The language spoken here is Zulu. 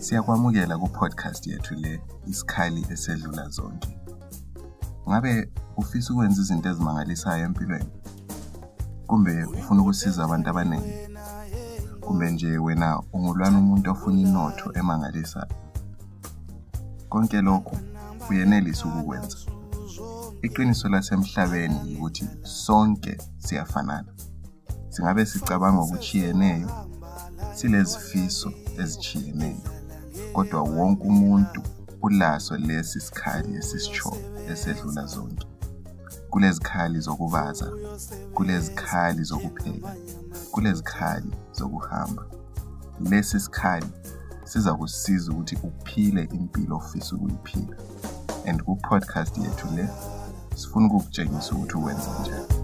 Siyakwamukela ku-podcast yethu le isikhali esedlula zonke. Ngabe ufisa ukwenza izinto ezimangalisayo empilweni? Kumbe ufuna ukusiza abantu abaningi? Kumbe nje wena ungulwana umuntu ofuna inotho emangalisayo? Konke lokhu uyenelisa ukukwenza. Iqiniso lasemhlabeni ukuthi sonke siyafanana. Singabe sicabanga okuchiyeneyo, silezifiso ezichiyeneyo, kodwa wonke umuntu ulaso lesi sikhali esisishoyo esedlula zonke. Kulezikhali zokubaza, kulezikhali zokupheka, kulezikhali zokuhamba. Lesi sikhali siza kusiza ukuthi uphile impilo ofisa ukuyiphila. And ku-podcast yethu le sifuna ukukutshengisa ukuthi uwenza njani.